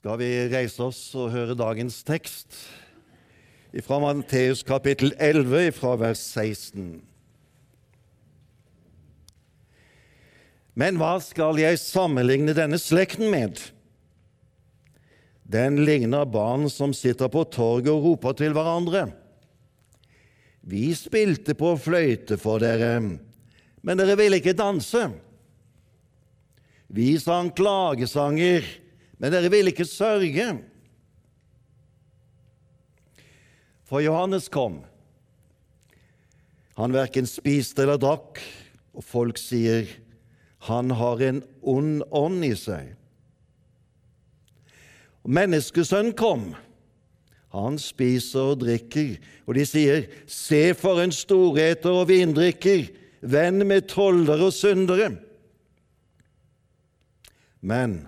skal vi reise oss og høre dagens tekst fra Matteus kapittel 11, fra vers 16. Men hva skal jeg sammenligne denne slekten med? Den ligner barn som sitter på torget og roper til hverandre. Vi spilte på fløyte for dere, men dere ville ikke danse. Vi sang klagesanger, men dere ville ikke sørge. For Johannes kom. Han verken spiste eller drakk, og folk sier han har en ond ånd i seg. Og Menneskesønnen kom. Han spiser og drikker, og de sier, Se for en storheter og vindrikker, venn med tollere og syndere. Men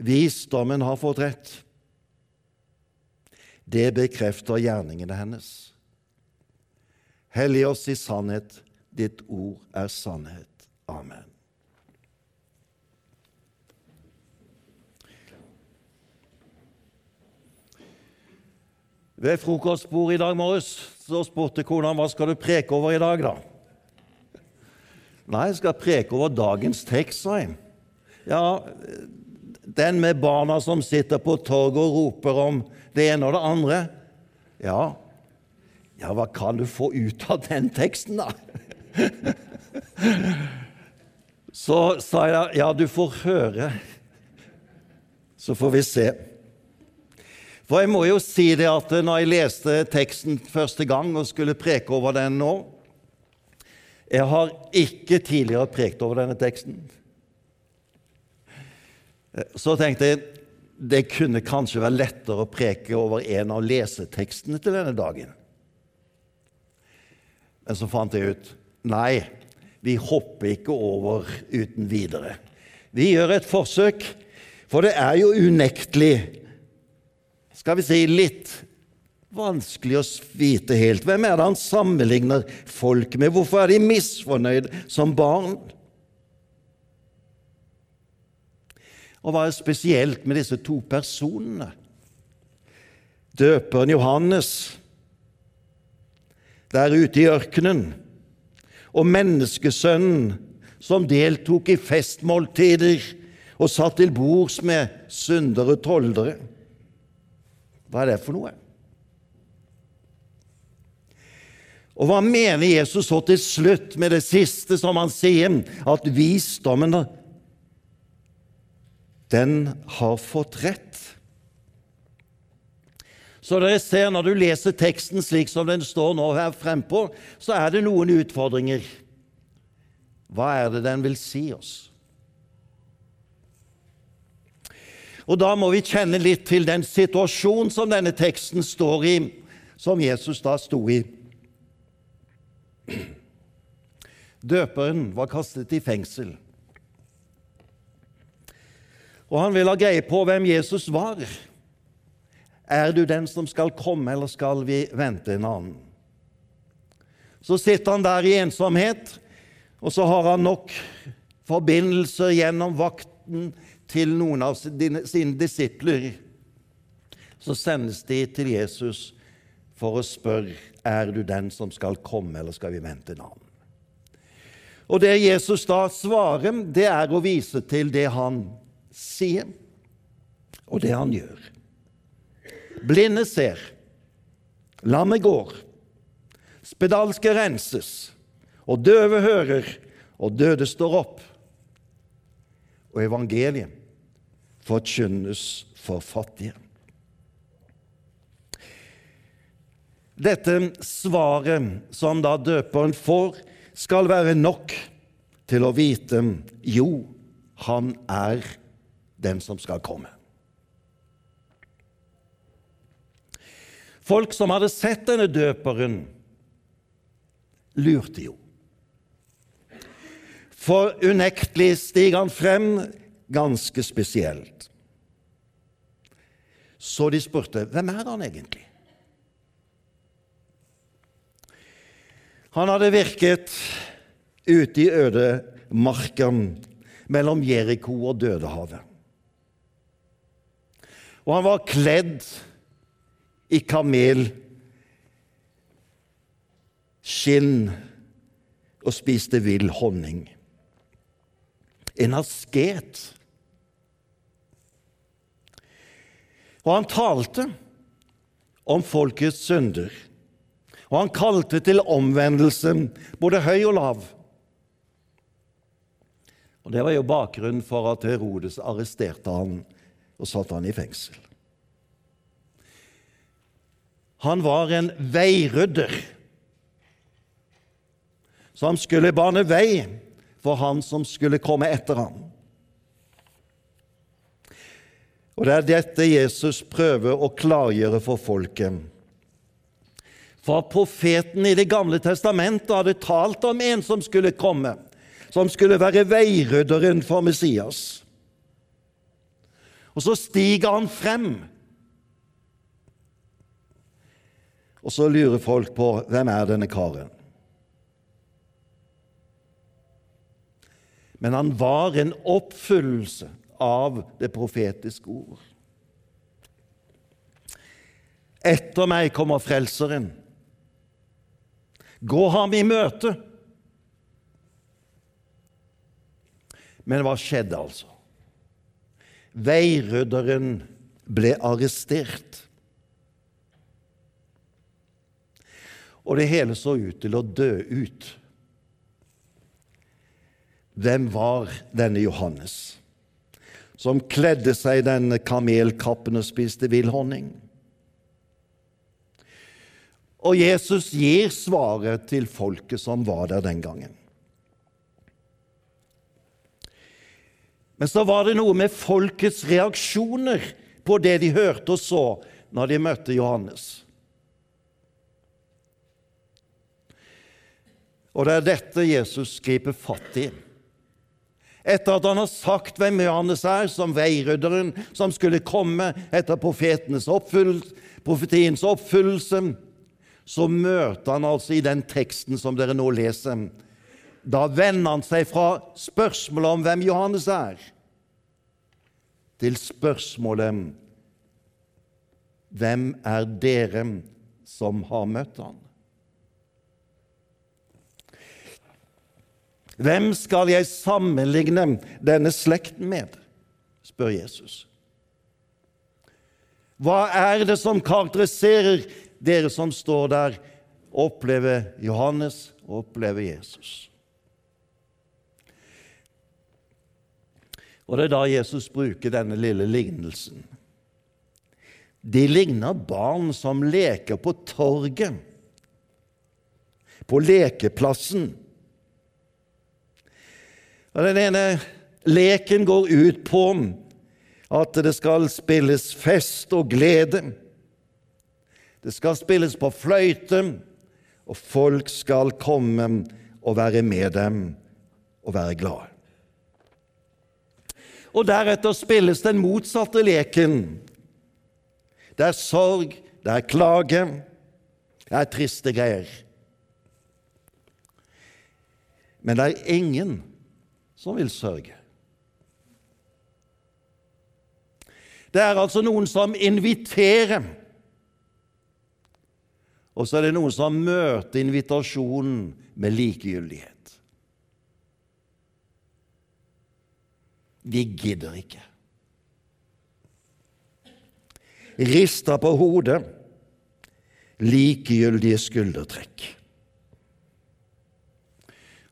visdommen har fått rett. Det bekrefter gjerningene hennes. Hellig oss i sannhet, ditt ord er sannhet. Amen. Ved frokostbordet i dag morges så spurte kona hva skal du preke over i dag. da? Nei, jeg skal preke over dagens tekst, sa jeg. Ja, den med barna som sitter på torget og roper om det ene og det andre. Ja, ja hva kan du få ut av den teksten, da? Så sa jeg ja, du får høre, så får vi se. For jeg må jo si det at når jeg leste teksten første gang og skulle preke over den nå Jeg har ikke tidligere prekt over denne teksten. Så tenkte jeg det kunne kanskje være lettere å preke over en av lesetekstene til denne dagen. Men så fant jeg ut nei, vi hopper ikke over uten videre. Vi gjør et forsøk, for det er jo unektelig, skal vi si, litt vanskelig å vite helt. Hvem er det han sammenligner folk med? Hvorfor er de misfornøyd som barn? Og hva er spesielt med disse to personene? Døperen Johannes der ute i ørkenen og menneskesønnen som deltok i festmåltider og satt til bords med syndere toldere. Hva er det for noe? Og hva mener Jesus så til slutt med det siste som han sier, at visdommen den har fått rett? Så dere ser Når du leser teksten slik som den står nå her frempå, så er det noen utfordringer. Hva er det den vil si oss? Og Da må vi kjenne litt til den situasjonen som denne teksten står i, som Jesus da sto i. Døperen var kastet i fengsel. Og han vil ha greie på hvem Jesus var. Er du den som skal komme, eller skal vi vente en annen? Så sitter han der i ensomhet, og så har han nok forbindelser gjennom vakten til noen av sine disipler. Så sendes de til Jesus for å spørre er du den som skal komme, eller skal vi vente en annen. Og Det Jesus da svarer, det er å vise til det han sier, og det han gjør. Blinde ser, lamme går, spedalske renses, og døve hører, og døde står opp. Og evangeliet forkynnes for fattige. Dette svaret som da døperen får, skal være nok til å vite jo, han er den som skal komme. Folk som hadde sett denne døperen, lurte jo. For unektelig stiger han frem ganske spesielt. Så de spurte hvem er han egentlig? Han hadde virket ute i ødemarken mellom Jeriko og Dødehavet. Og han var kledd i kamel, skinn og spiste vill honning. En asket. Og han talte om folkets synder. Og han kalte til omvendelse både høy og lav. Og Det var jo bakgrunnen for at Herodes arresterte han og satte han i fengsel. Han var en veirydder som skulle bane vei for han som skulle komme etter ham. Og Det er dette Jesus prøver å klargjøre for folket. For profeten i Det gamle testamentet hadde talt om en som skulle komme, som skulle være veirydderen for Messias. Og så stiger han frem. Og så lurer folk på hvem er denne karen. Men han var en oppfyllelse av det profetiske ord. Etter meg kommer Frelseren. Gå ham i møte. Men hva skjedde, altså? Veirydderen ble arrestert. Og det hele så ut til å dø ut. Hvem var denne Johannes, som kledde seg i denne kamelkappen og spiste villhonning? Og Jesus gir svaret til folket som var der den gangen. Men så var det noe med folkets reaksjoner på det de hørte og så når de møtte Johannes. Og det er dette Jesus griper fatt i. Etter at han har sagt hvem Johannes er, som veirydderen som skulle komme etter profetiens oppfyllelse, så møter han altså i den teksten som dere nå leser, da vender han seg fra spørsmålet om hvem Johannes er, til spørsmålet hvem er dere som har møtt han? Hvem skal jeg sammenligne denne slekten med? spør Jesus. Hva er det som karakteriserer dere som står der, opplever Johannes og opplever Jesus? Og det er da Jesus bruker denne lille lignelsen. De ligner barn som leker på torget, på lekeplassen. Og Den ene leken går ut på at det skal spilles fest og glede. Det skal spilles på fløyte, og folk skal komme og være med dem og være glade. Og deretter spilles den motsatte leken. Det er sorg, det er klage, det er triste greier. Men det er ingen som vil sørge. Det er altså noen som inviterer, og så er det noen som møter invitasjonen med likegyldighet. Vi gidder ikke. Rista på hodet, likegyldige skuldertrekk.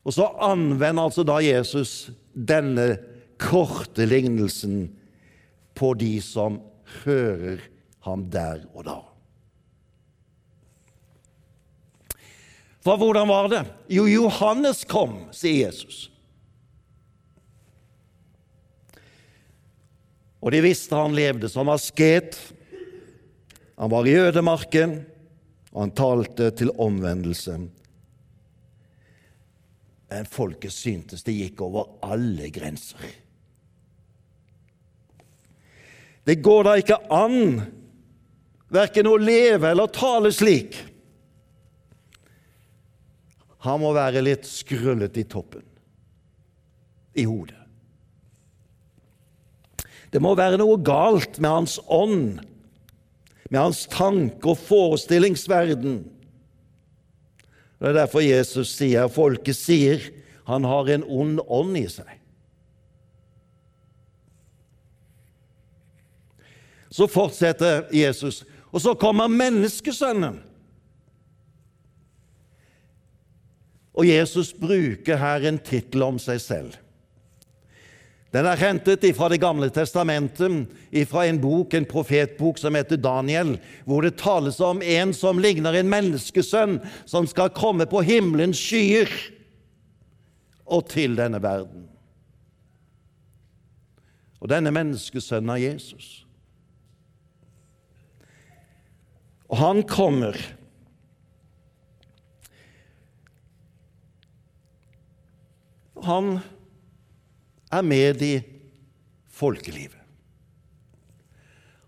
Og så anvender altså da Jesus denne korte lignelsen på de som hører ham der og da. For hvordan var det? Jo, Johannes kom, sier Jesus. Og de visste han levde som asket. Han var i ødemarken, og han talte til omvendelse. Men folket syntes det gikk over alle grenser. Det går da ikke an verken å leve eller tale slik. Han må være litt skrullet i toppen, i hodet. Det må være noe galt med hans ånd, med hans tanke- og forestillingsverden. Det er derfor Jesus sier, folket sier, han har en ond ånd i seg. Så fortsetter Jesus, og så kommer menneskesønnen. Og Jesus bruker her en tittel om seg selv. Den er hentet fra Det gamle testamentet, fra en bok, en profetbok som heter Daniel, hvor det tales om en som ligner en menneskesønn, som skal komme på himmelens skyer og til denne verden. Og denne menneskesønnen er Jesus. Og han kommer Han er med i folkelivet.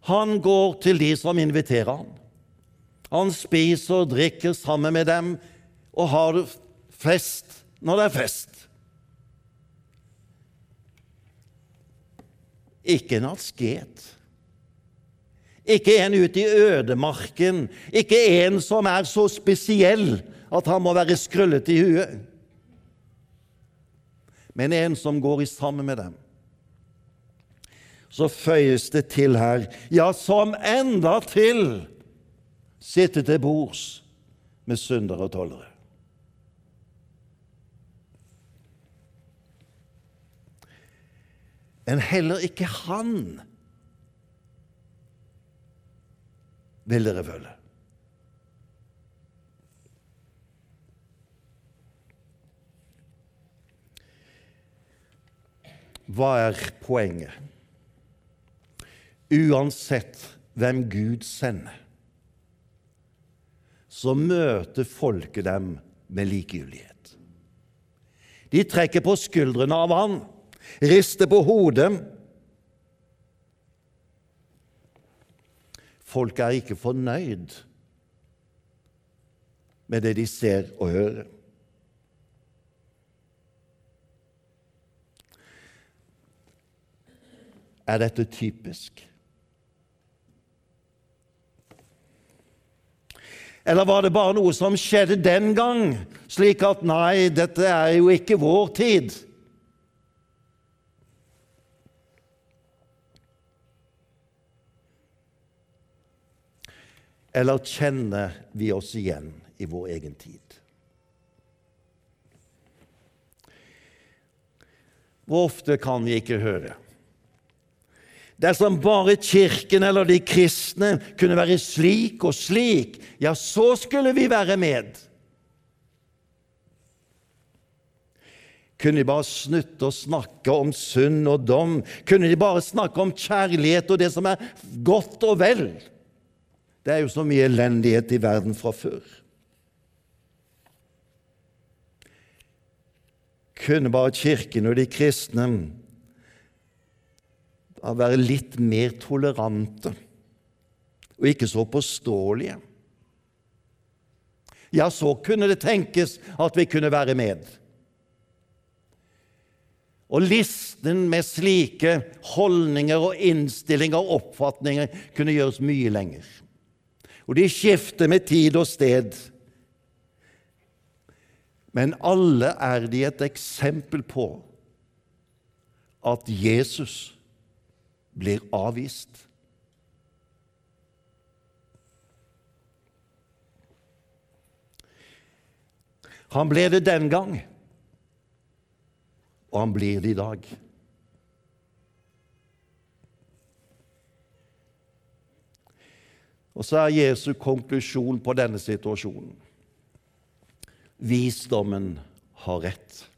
Han går til de som inviterer ham. Han spiser og drikker sammen med dem og har fest når det er fest. Ikke en asket. Ikke en ute i ødemarken. Ikke en som er så spesiell at han må være skrøllete i huet men en som går i sammen med dem. Så føyes det til her ja, som enda til sitter til bords med syndere og tollere. Men heller ikke han vil dere følge. Hva er poenget? Uansett hvem Gud sender, så møter folket dem med likegyldighet. De trekker på skuldrene av han, rister på hodet. Folk er ikke fornøyd med det de ser og hører. Er dette typisk? Eller var det bare noe som skjedde den gang, slik at nei, dette er jo ikke vår tid? Eller kjenner vi oss igjen i vår egen tid? Hvor ofte kan vi ikke høre Dersom bare Kirken eller de kristne kunne være slik og slik, ja, så skulle vi være med. Kunne de bare snutte å snakke om synd og dom? Kunne de bare snakke om kjærlighet og det som er godt og vel? Det er jo så mye elendighet i verden fra før. Kunne bare Kirken og de kristne av å være litt mer tolerante og ikke så påståelige. Ja, så kunne det tenkes at vi kunne være med. Og listen med slike holdninger og innstillinger og oppfatninger kunne gjøres mye lenger. Og de skifter med tid og sted. Men alle er de et eksempel på at Jesus blir avvist. Han ble det den gang, og han blir det i dag. Og så er Jesu konklusjon på denne situasjonen visdommen har rett.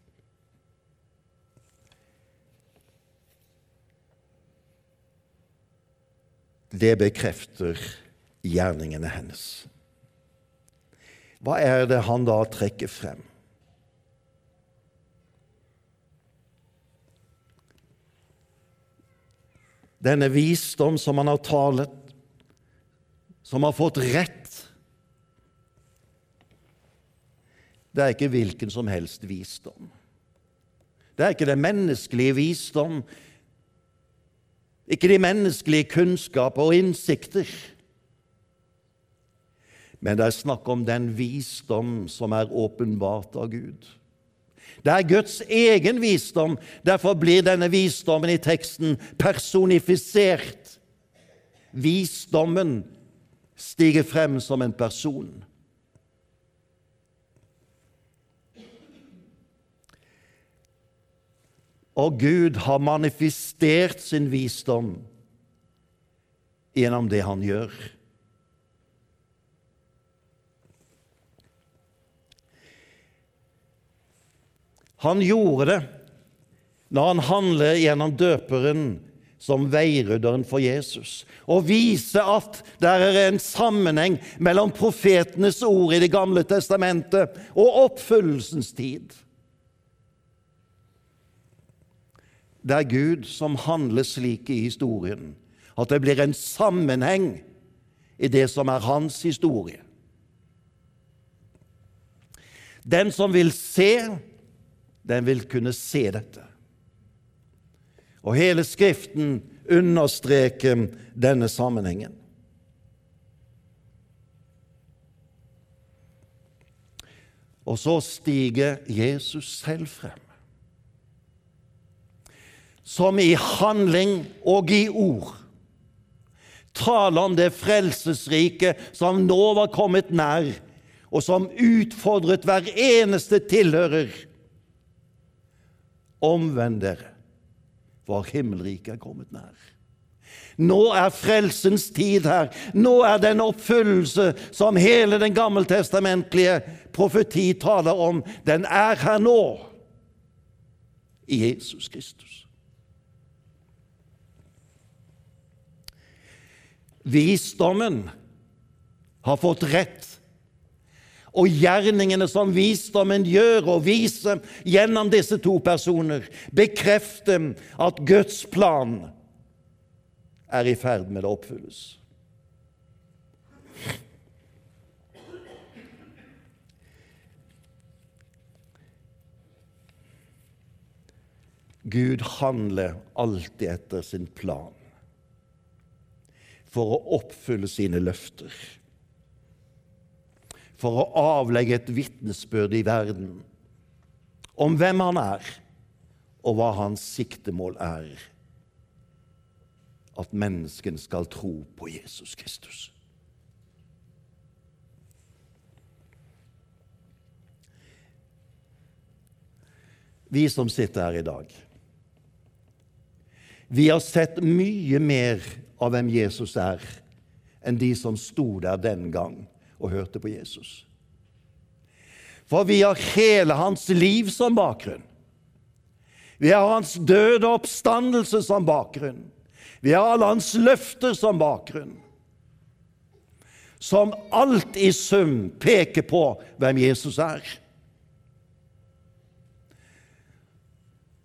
Det bekrefter gjerningene hennes. Hva er det han da trekker frem? Denne visdom som han har talet, som har fått rett Det er ikke hvilken som helst visdom. Det er ikke den menneskelige visdom, ikke de menneskelige kunnskaper og innsikter. Men det er snakk om den visdom som er åpenbart av Gud. Det er Guds egen visdom. Derfor blir denne visdommen i teksten personifisert. Visdommen stiger frem som en person. Og Gud har manifestert sin visdom gjennom det han gjør. Han gjorde det når han handler gjennom døperen som veirydderen for Jesus, og viser at det er en sammenheng mellom profetenes ord i Det gamle testamentet og oppfyllelsens tid. Det er Gud som handler slik i historien at det blir en sammenheng i det som er hans historie. Den som vil se, den vil kunne se dette. Og hele Skriften understreker denne sammenhengen. Og så stiger Jesus selv frem som i handling og i ord taler om det frelsesriket som nå var kommet nær, og som utfordret hver eneste tilhører. Omvend dere, for himmelriket er kommet nær. Nå er frelsens tid her. Nå er den oppfyllelse som hele den gammeltestamentlige profeti taler om. Den er her nå i Jesus Kristus. Visdommen har fått rett. Og gjerningene som visdommen gjør og viser gjennom disse to personer, bekrefter at Guds plan er i ferd med å oppfylles. Gud handler alltid etter sin plan for å oppfylle sine løfter. For å avlegge et vitnesbyrd i verden om hvem han er, og hva hans siktemål er. At menneskene skal tro på Jesus Kristus. Vi som sitter her i dag, vi har sett mye mer av hvem Jesus er, enn de som sto der den gang og hørte på Jesus. For vi har hele hans liv som bakgrunn. Vi har hans døde oppstandelse som bakgrunn. Vi har alle hans løfter som bakgrunn. Som alt i sum peker på hvem Jesus er.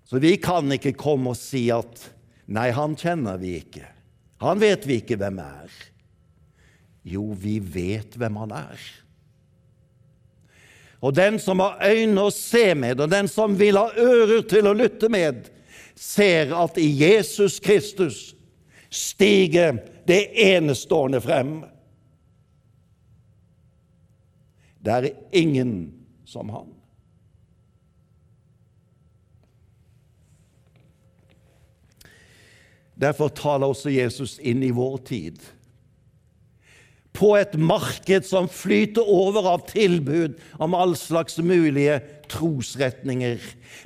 Så vi kan ikke komme og si at 'nei, han kjenner vi ikke'. Han vet vi ikke hvem er. Jo, vi vet hvem han er. Og den som har øyne å se med, og den som vil ha ører til å lytte med, ser at i Jesus Kristus stiger det enestående frem. Det er ingen som han. Derfor taler også Jesus inn i vår tid. På et marked som flyter over av tilbud om all slags mulige trosretninger.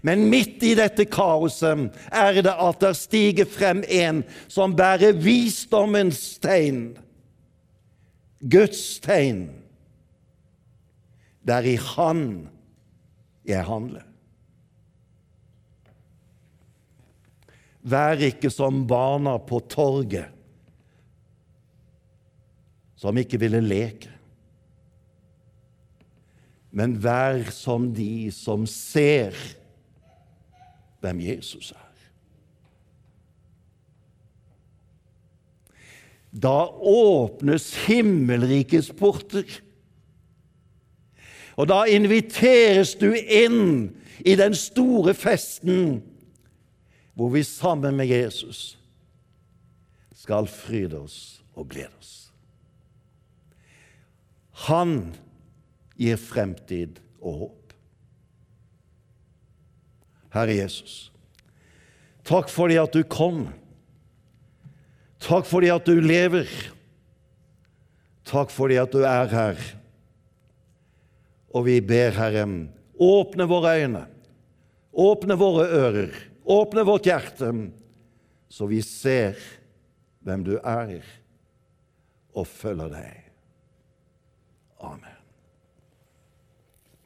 Men midt i dette kaoset er det at det stiger frem en som bærer visdommens tegn, Guds tegn. Det er i Han jeg handler. Vær ikke som barna på torget, som ikke ville leke. Men vær som de som ser hvem Jesus er. Da åpnes himmelrikets porter. Og da inviteres du inn i den store festen hvor vi sammen med Jesus skal fryde oss og glede oss. Han gir fremtid og håp. Herre Jesus, takk for det at du kom. Takk for det at du lever. Takk for det at du er her. Og vi ber, Herre, åpne våre øyne, åpne våre ører, åpne vårt hjerte, så vi ser hvem du er, og følger deg. Amen.